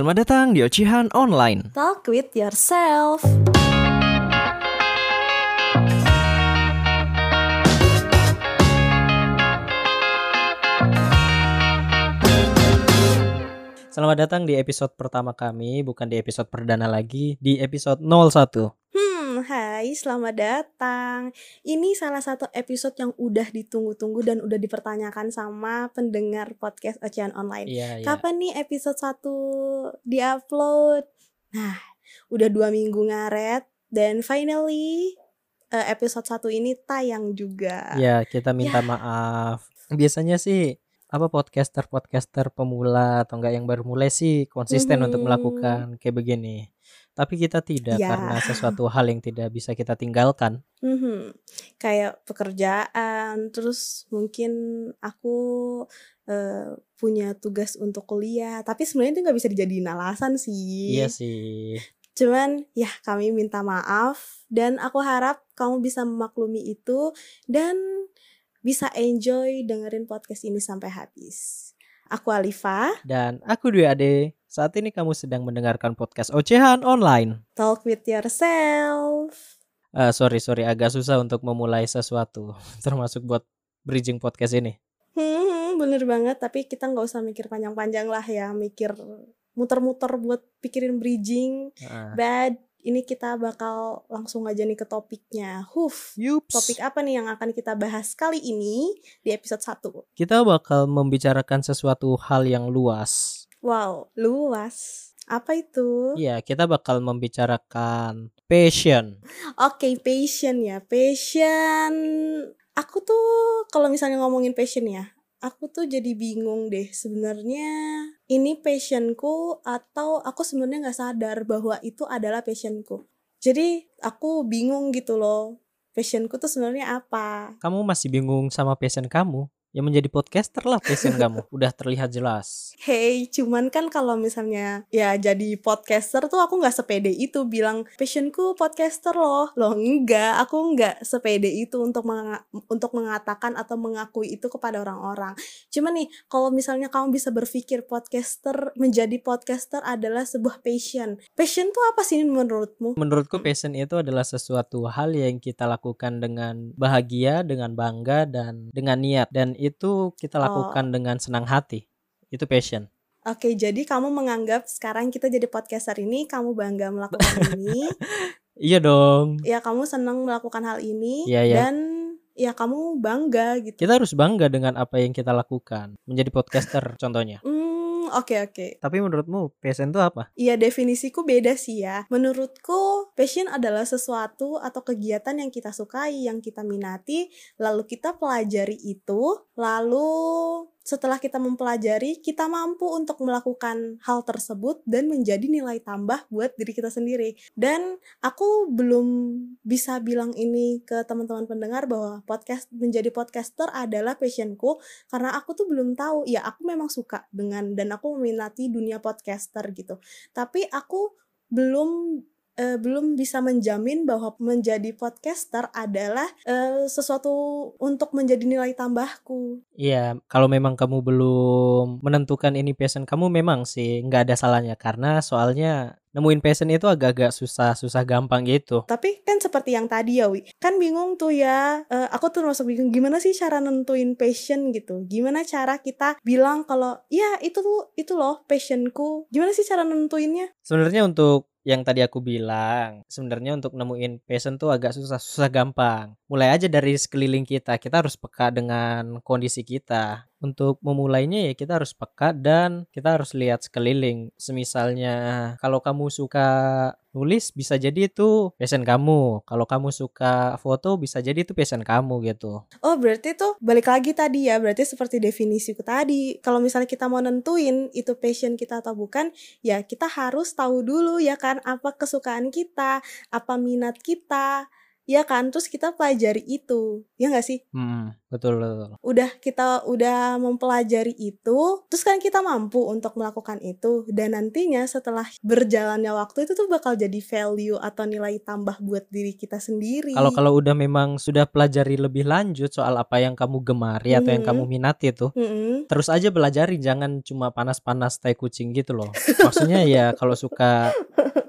Selamat datang di Ocehan Online. Talk with yourself. Selamat datang di episode pertama kami, bukan di episode perdana lagi, di episode 01. Hmm, hai, selamat datang. Ini salah satu episode yang udah ditunggu-tunggu dan udah dipertanyakan sama pendengar podcast Ocehan Online. Iya, iya. Kapan nih episode 1 diupload? Nah, udah dua minggu ngaret dan finally eh, episode 1 ini tayang juga. Ya, kita minta maaf. Biasanya sih apa podcaster-podcaster pemula atau enggak yang baru mulai sih konsisten untuk Mhm. melakukan kayak begini. Tapi kita tidak Ya. karena sesuatu hal yang tidak bisa kita tinggalkan. Mhm. Kayak pekerjaan, terus mungkin aku eh, punya tugas untuk kuliah, tapi sebenarnya itu nggak bisa dijadiin alasan sih. Iya sih. Cuman ya kami minta maaf dan aku harap kamu bisa memaklumi itu dan bisa enjoy dengerin podcast ini sampai habis. Aku Alifa, Dan aku Dwi Ade. Saat ini kamu sedang mendengarkan podcast Ocehan Online. talk with yourself. Eh, sorry sorry agak susah untuk memulai sesuatu termasuk buat bridging podcast ini. Hmm, bener banget. Tapi kita nggak usah mikir panjang-panjang lah ya, mikir muter-muter buat pikirin bridging. Nah, Bad. Ini kita bakal langsung aja nih ke topiknya. Huf. yups. Topik apa nih yang akan kita bahas kali ini di episode 1? Kita bakal membicarakan sesuatu hal yang luas. Wow, luas. Apa itu? Iya, kita bakal membicarakan passion. Oke, passion ya. Passion. Aku tuh kalau misalnya ngomongin passion ya, aku tuh jadi bingung deh sebenarnya ini passionku atau aku sebenarnya nggak sadar bahwa itu adalah passionku. Jadi aku bingung gitu loh. Passionku tuh sebenarnya apa? Kamu masih bingung sama passion kamu? Ya menjadi podcaster lah passion kamu. Udah terlihat jelas. Hey, cuman kan kalau misalnya ya jadi podcaster tuh aku nggak sepede itu bilang passionku podcaster loh. Loh enggak, aku nggak sepede itu untuk menga- untuk mengatakan atau mengakui itu kepada orang-orang. Cuman nih, kalau misalnya kamu bisa berpikir podcaster menjadi podcaster adalah sebuah passion. Passion tuh apa sih menurutmu? Menurutku passion itu adalah sesuatu hal yang kita lakukan dengan bahagia, dengan bangga dan dengan niat dan itu kita Oh. lakukan dengan senang hati. Itu passion. Oke, jadi kamu menganggap sekarang kita jadi podcaster ini kamu bangga melakukan ini. Iya dong. ya kamu senang melakukan hal ini Iya, iya. dan ya kamu bangga gitu. Kita harus bangga dengan apa yang kita lakukan. Menjadi podcaster contohnya. Hmm, oke oke. Tapi menurutmu passion itu apa? Iya definisiku beda sih ya. Menurutku passion adalah sesuatu atau kegiatan yang kita sukai, yang kita minati, lalu kita pelajari itu, lalu setelah kita mempelajari, kita mampu untuk melakukan hal tersebut dan menjadi nilai tambah buat diri kita sendiri. Dan aku belum bisa bilang ini ke teman-teman pendengar bahwa podcast menjadi podcaster adalah passionku karena aku tuh belum tahu. Ya aku memang suka dengan dan aku meminati dunia podcaster gitu. Tapi aku belum eh, belum bisa menjamin bahwa menjadi podcaster adalah eh, sesuatu untuk menjadi nilai tambahku. Iya, kalau memang kamu belum menentukan ini passion kamu memang sih nggak ada salahnya karena soalnya nemuin passion itu agak-agak susah, susah gampang gitu. Tapi kan seperti yang tadi ya, Wi. Kan bingung tuh ya. Eh, aku tuh masuk bingung gimana sih cara nentuin passion gitu. Gimana cara kita bilang kalau ya itu tuh itu loh passionku. Gimana sih cara nentuinnya? Sebenarnya untuk yang tadi aku bilang, sebenarnya untuk nemuin passion tuh agak susah, susah gampang. Mulai aja dari sekeliling kita. Kita harus peka dengan kondisi kita. Untuk memulainya ya kita harus peka dan kita harus lihat sekeliling. Semisalnya kalau kamu suka nulis bisa jadi itu passion kamu. Kalau kamu suka foto bisa jadi itu passion kamu gitu. Oh, berarti tuh balik lagi tadi ya. Berarti seperti definisiku tadi. Kalau misalnya kita mau nentuin itu passion kita atau bukan, ya kita harus tahu dulu ya kan apa kesukaan kita, apa minat kita. ya kan terus kita pelajari itu ya nggak sih Hmm, betul betul. udah kita udah mempelajari itu terus kan kita mampu untuk melakukan itu dan nantinya setelah berjalannya waktu itu tuh bakal jadi value atau nilai tambah buat diri kita sendiri Kalau kalau udah memang sudah pelajari lebih lanjut soal apa yang kamu gemari atau yang Mhm. kamu minati itu, Mm-mm. terus aja belajari, jangan cuma panas-panas tai kucing gitu loh. Maksudnya ya kalau suka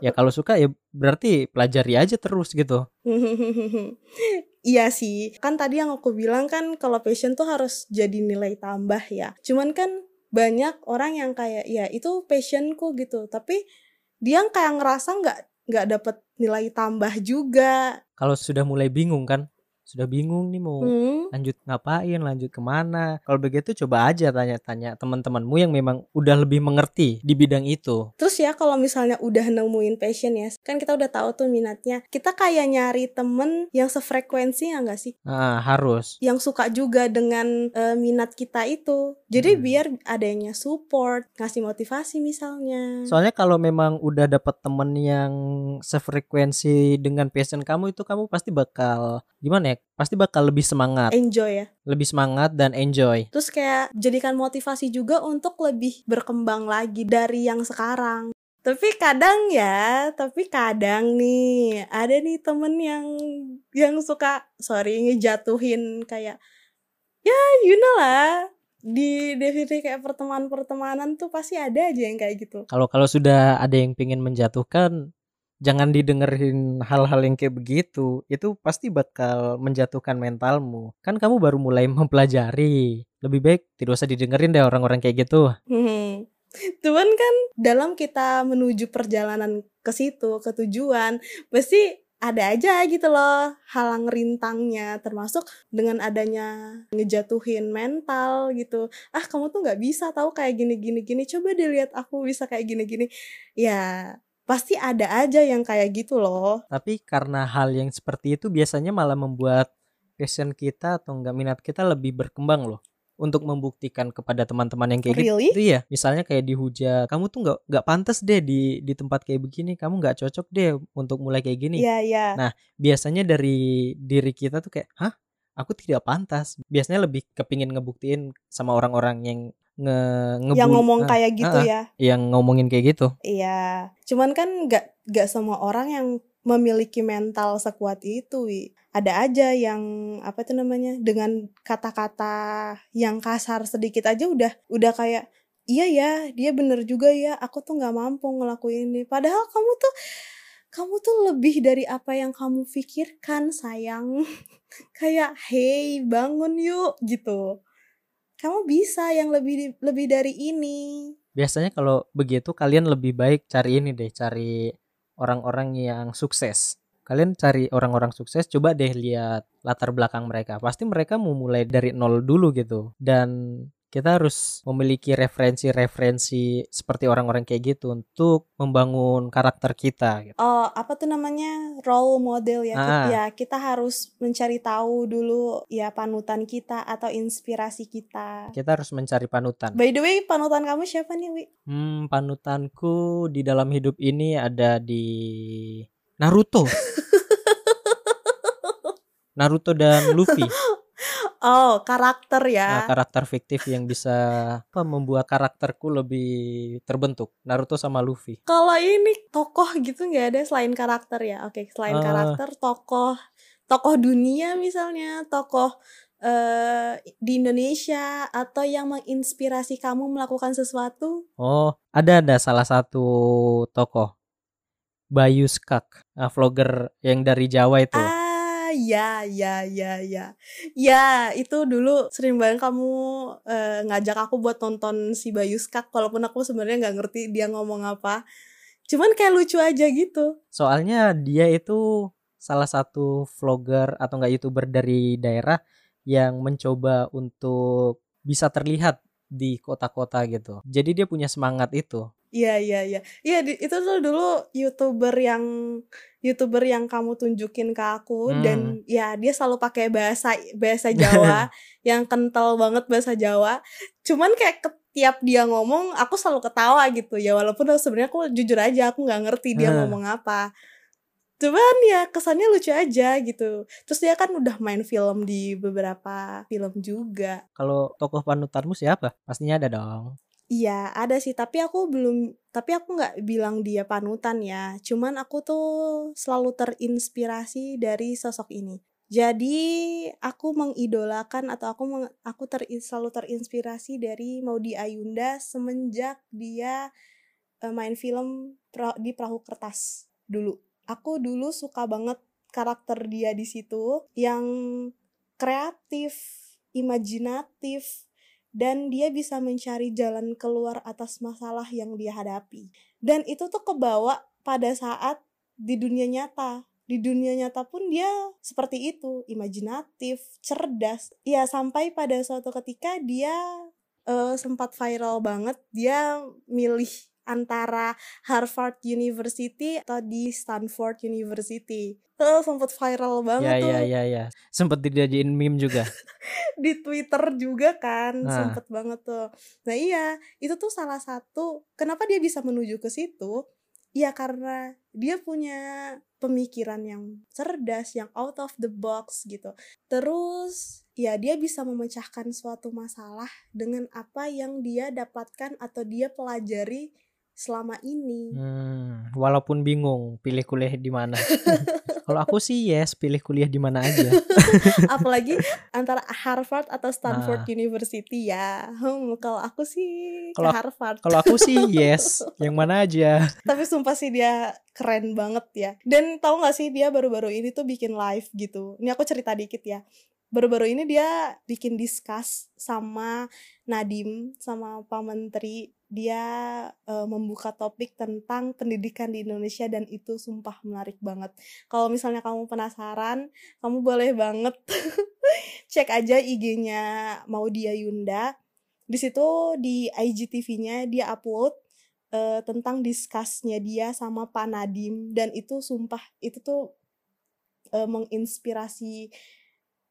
ya kalau suka ya berarti pelajari aja terus gitu. Iya sih, kan tadi yang aku bilang kan kalau passion tuh harus jadi nilai tambah ya. Cuman kan banyak orang yang kayak ya itu passionku gitu, tapi dia kayak ngerasa nggak nggak dapet nilai tambah juga. Kalau sudah mulai bingung kan, sudah bingung nih mau Hmm. lanjut ngapain, lanjut ke mana. Kalau begitu coba aja tanya-tanya teman-temanmu yang memang udah lebih mengerti di bidang itu. Terus ya kalau misalnya udah nemuin passion ya, kan kita udah tahu tuh minatnya. Kita kayak nyari temen yang sefrekuensi ya nggak sih? Nah, harus. Yang suka juga dengan eh, minat kita itu. Jadi Hmm. biar adanya support, ngasih motivasi misalnya. Soalnya kalau memang udah dapet temen yang sefrekuensi dengan passion kamu itu kamu pasti bakal gimana ya? Pasti bakal lebih semangat, Enjoy ya. lebih semangat dan enjoy. Terus kayak jadikan motivasi juga untuk lebih berkembang lagi dari yang sekarang. Tapi kadang ya, tapi kadang nih ada nih temen yang yang suka sorry ngejatuhin kayak ya you know lah di definisi kayak pertemanan-pertemanan tuh pasti ada aja yang kayak gitu. Kalau kalau sudah ada yang pengen menjatuhkan, jangan didengerin hal-hal yang kayak begitu. Itu pasti bakal menjatuhkan mentalmu. Kan kamu baru mulai mempelajari. Lebih baik tidak usah didengerin deh orang-orang kayak gitu. Hmm. Cuman kan dalam kita menuju perjalanan ke situ, ke tujuan, pasti ada aja gitu loh halang rintangnya termasuk dengan adanya ngejatuhin mental gitu ah kamu tuh nggak bisa tahu kayak gini gini gini coba deh lihat aku bisa kayak gini gini ya pasti ada aja yang kayak gitu loh Tapi karena hal yang seperti itu biasanya malah membuat passion kita atau enggak minat kita lebih berkembang loh. Untuk membuktikan kepada teman-teman yang kayak Really? gitu. Iya, misalnya kayak dihujat, kamu tuh nggak nggak pantas deh di di tempat kayak begini, kamu nggak cocok deh untuk mulai kayak gini. Iya iya Nah, biasanya dari diri kita tuh kayak, hah? Aku tidak pantas. Biasanya lebih kepingin ngebuktiin sama orang-orang yang nge ngebul- yang ngomong ah, kayak gitu ah, ya yang ngomongin kayak gitu. Iya, cuman kan nggak nggak semua orang yang memiliki mental sekuat itu. Wi. Ada aja yang apa tuh namanya dengan kata-kata yang kasar sedikit aja udah udah kayak iya ya dia bener juga ya aku tuh nggak mampu ngelakuin ini. Padahal kamu tuh kamu tuh lebih dari apa yang kamu pikirkan sayang. kayak hey bangun yuk gitu. Kamu bisa yang lebih lebih dari ini. Biasanya kalau begitu kalian lebih baik cari ini deh, cari orang-orang yang sukses. Kalian cari orang-orang sukses, coba deh lihat latar belakang mereka. Pasti mereka mau mulai dari nol dulu gitu. Dan kita harus memiliki referensi-referensi seperti orang-orang kayak gitu untuk membangun karakter kita gitu. Oh, apa tuh namanya role model ya? Ah. Ya, kita harus mencari tahu dulu ya panutan kita atau inspirasi kita. Kita harus mencari panutan. By the way, panutan kamu siapa nih, Wi? Hmm, panutanku di dalam hidup ini ada di Naruto. Naruto dan Luffy. Oh, karakter Nah, ya. karakter fiktif yang bisa apa membuat karakterku lebih terbentuk. Naruto sama Luffy. Kalau ini tokoh gitu nggak ada selain karakter ya? Oke, selain Eh. karakter, tokoh, tokoh dunia misalnya, tokoh eh di Indonesia atau yang menginspirasi kamu melakukan sesuatu? Oh, ada ada salah satu tokoh. Bayu Skak, nah, vlogger yang dari Jawa itu. Ah, ya, ya, ya, ya. Ya, itu dulu sering banget kamu eh, ngajak aku buat nonton si Bayu Skak, walaupun aku sebenarnya nggak ngerti dia ngomong apa. Cuman kayak lucu aja gitu. Soalnya dia itu salah satu vlogger atau enggak YouTuber dari daerah yang mencoba untuk bisa terlihat di kota-kota gitu. Jadi dia punya semangat itu. Iya, iya, iya. Iya, itu tuh dulu YouTuber yang YouTuber yang kamu tunjukin ke aku Hmm. dan ya dia selalu pakai bahasa bahasa Jawa yang kental banget bahasa Jawa. Cuman kayak setiap dia ngomong aku selalu ketawa gitu ya walaupun sebenarnya aku jujur aja aku nggak ngerti dia Hmm. ngomong apa. cuman ya kesannya lucu aja gitu terus dia kan udah main film di beberapa film juga Kalau tokoh panutanmu siapa? Pastinya ada dong. Iya, ada sih, tapi aku belum tapi aku nggak bilang dia panutan ya. Cuman aku tuh selalu terinspirasi dari sosok ini. Jadi aku mengidolakan atau aku meng- aku ter, selalu terinspirasi dari Maudy Ayunda semenjak dia eh, main film pra- di Perahu Kertas dulu. Aku dulu suka banget karakter dia di situ yang kreatif, imajinatif, dan dia bisa mencari jalan keluar atas masalah yang dia hadapi. Dan itu tuh kebawa pada saat di dunia nyata. Di dunia nyata pun dia seperti itu, imajinatif, cerdas. Ya sampai pada suatu ketika dia eh, sempat viral banget. Dia milih antara Harvard University atau di Stanford University. Eh, sempat viral banget Ya tuh ya ya ya. Sempet dijadiin meme juga. di Twitter juga kan Nah. sempet banget tuh. Nah iya itu tuh salah satu kenapa dia bisa menuju ke situ ya karena dia punya pemikiran yang cerdas yang out of the box gitu. Terus ya dia bisa memecahkan suatu masalah dengan apa yang dia dapatkan atau dia pelajari selama ini. Hmm, walaupun bingung pilih kuliah di mana. Kalau aku sih yes, pilih kuliah di mana aja. Apalagi antara Harvard atau Stanford University ya. Hmm, kalau aku sih ke Kalau- Harvard. Kalau aku sih yes, yang mana aja. Tapi sumpah sih dia keren banget ya. Dan tahu nggak sih dia baru-baru ini tuh bikin live gitu. Ini aku cerita dikit ya. Baru-baru ini dia bikin discuss sama Nadim sama Pak Menteri. Dia eh, membuka topik tentang pendidikan di Indonesia dan itu sumpah menarik banget. Kalau misalnya kamu penasaran, kamu boleh banget cek aja IG-nya Maudia Yunda. Di situ di IGTV-nya dia upload eh, tentang discussnya dia sama Pak Nadim dan itu sumpah itu tuh eh, menginspirasi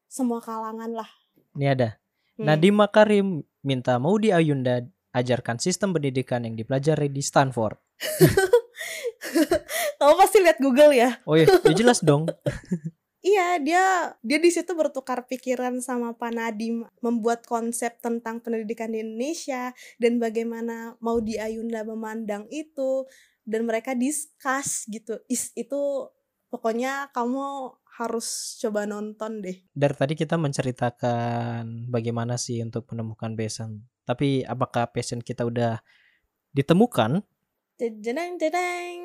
semua kalangan lah. Ini ada. Hmm. Nadiem Makarim minta Maudi Ayunda ajarkan sistem pendidikan yang dipelajari di Stanford. Kamu pasti lihat Google ya. Oh iya, ya jelas dong. Iya, dia dia di situ bertukar pikiran sama Pak Nadim membuat konsep tentang pendidikan di Indonesia dan bagaimana Maudi Ayunda memandang itu dan mereka discuss gitu. Is itu pokoknya kamu harus coba nonton deh. Dari tadi kita menceritakan bagaimana sih untuk menemukan passion. Tapi apakah passion kita udah ditemukan? Jedeng jedeng.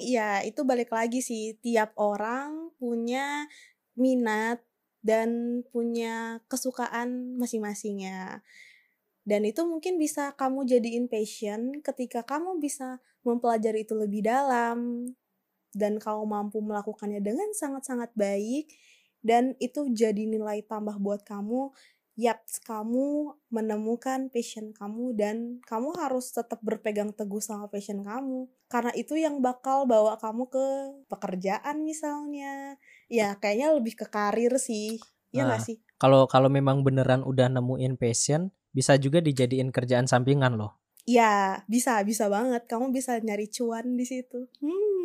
Ya, itu balik lagi sih. Tiap orang punya minat dan punya kesukaan masing-masingnya. Dan itu mungkin bisa kamu jadiin passion ketika kamu bisa mempelajari itu lebih dalam dan kamu mampu melakukannya dengan sangat-sangat baik dan itu jadi nilai tambah buat kamu Yap, kamu menemukan passion kamu dan kamu harus tetap berpegang teguh sama passion kamu. Karena itu yang bakal bawa kamu ke pekerjaan misalnya. Ya, kayaknya lebih ke karir sih. Iya Nah. nggak sih? Kalau kalau memang beneran udah nemuin passion, bisa juga dijadiin kerjaan sampingan loh. Ya, bisa, bisa banget. Kamu bisa nyari cuan di situ. Hmm.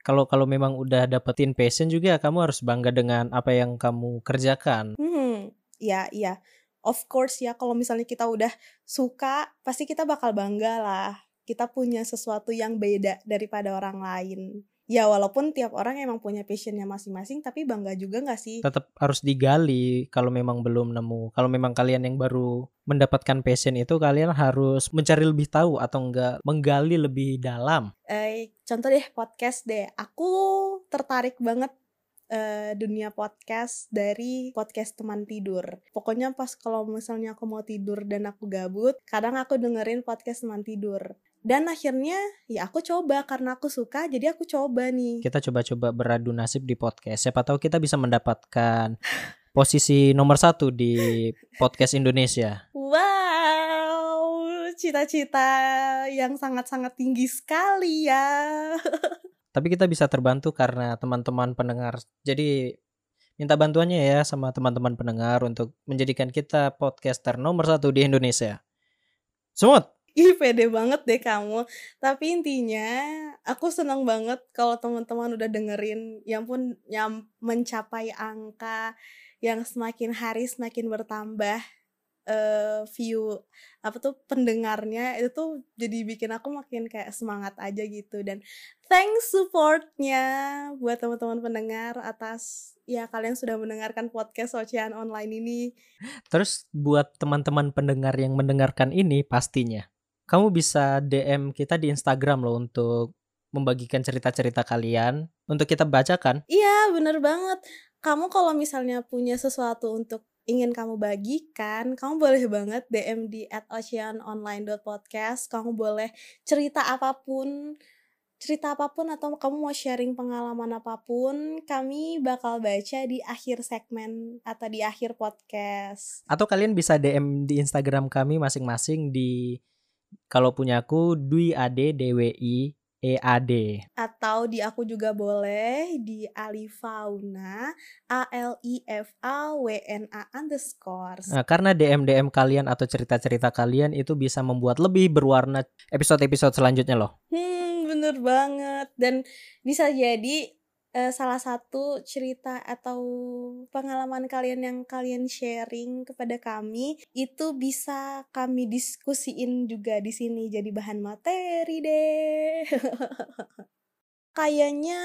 Kalau kalau memang udah dapetin passion juga kamu harus bangga dengan apa yang kamu kerjakan. Hmm. Ya, iya. Of course ya, kalau misalnya kita udah suka, pasti kita bakal bangga lah. Kita punya sesuatu yang beda daripada orang lain. Ya, walaupun tiap orang emang punya passionnya masing-masing, tapi bangga juga nggak sih? Tetap harus digali kalau memang belum nemu. Kalau memang kalian yang baru mendapatkan passion itu kalian harus mencari lebih tahu atau enggak menggali lebih dalam. Eh, contoh deh podcast deh. Aku tertarik banget eh, dunia podcast dari podcast teman tidur. Pokoknya pas kalau misalnya aku mau tidur dan aku gabut, kadang aku dengerin podcast teman tidur. Dan akhirnya ya aku coba karena aku suka, jadi aku coba nih. Kita coba-coba beradu nasib di podcast. Siapa tahu kita bisa mendapatkan posisi nomor satu di podcast Indonesia. Wow, cita-cita yang sangat-sangat tinggi sekali ya. Tapi kita bisa terbantu karena teman-teman pendengar. Jadi minta bantuannya ya sama teman-teman pendengar untuk menjadikan kita podcaster nomor satu di Indonesia. Semut, Ih pede banget deh kamu. Tapi intinya aku senang banget kalau teman-teman udah dengerin yang pun yang mencapai angka yang semakin hari semakin bertambah uh, view apa tuh pendengarnya itu tuh jadi bikin aku makin kayak semangat aja gitu dan thanks supportnya buat teman-teman pendengar atas ya kalian sudah mendengarkan podcast Ocean Online ini. Terus buat teman-teman pendengar yang mendengarkan ini pastinya kamu bisa DM kita di Instagram loh untuk membagikan cerita-cerita kalian untuk kita bacakan. Iya, bener banget. Kamu kalau misalnya punya sesuatu untuk ingin kamu bagikan, kamu boleh banget DM di at oceanonline.podcast. Kamu boleh cerita apa pun, cerita apa pun atau kamu mau sharing pengalaman apa pun, kami bakal baca di akhir segmen atau di akhir podcast. Atau kalian bisa DM di Instagram kami masing-masing di kalau punya aku Dwi Ade DWI EAD. Atau di aku juga boleh di Alifauna A L I F A W N A underscore. Nah, karena DM DM kalian atau cerita cerita kalian itu bisa membuat lebih berwarna episode episode selanjutnya loh. Hmm bener banget dan bisa jadi uh, salah satu cerita atau pengalaman kalian yang kalian sharing kepada kami itu bisa kami diskusiin juga di sini jadi bahan materi deh. Kayaknya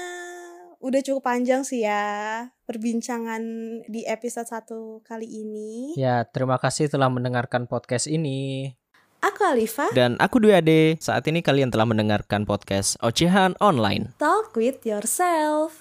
udah cukup panjang sih ya perbincangan di episode satu kali ini. Ya, terima kasih telah mendengarkan podcast ini. Aku Alifa. Dan aku Dwi Ade. Saat ini kalian telah mendengarkan podcast Ocehan Online. Talk with yourself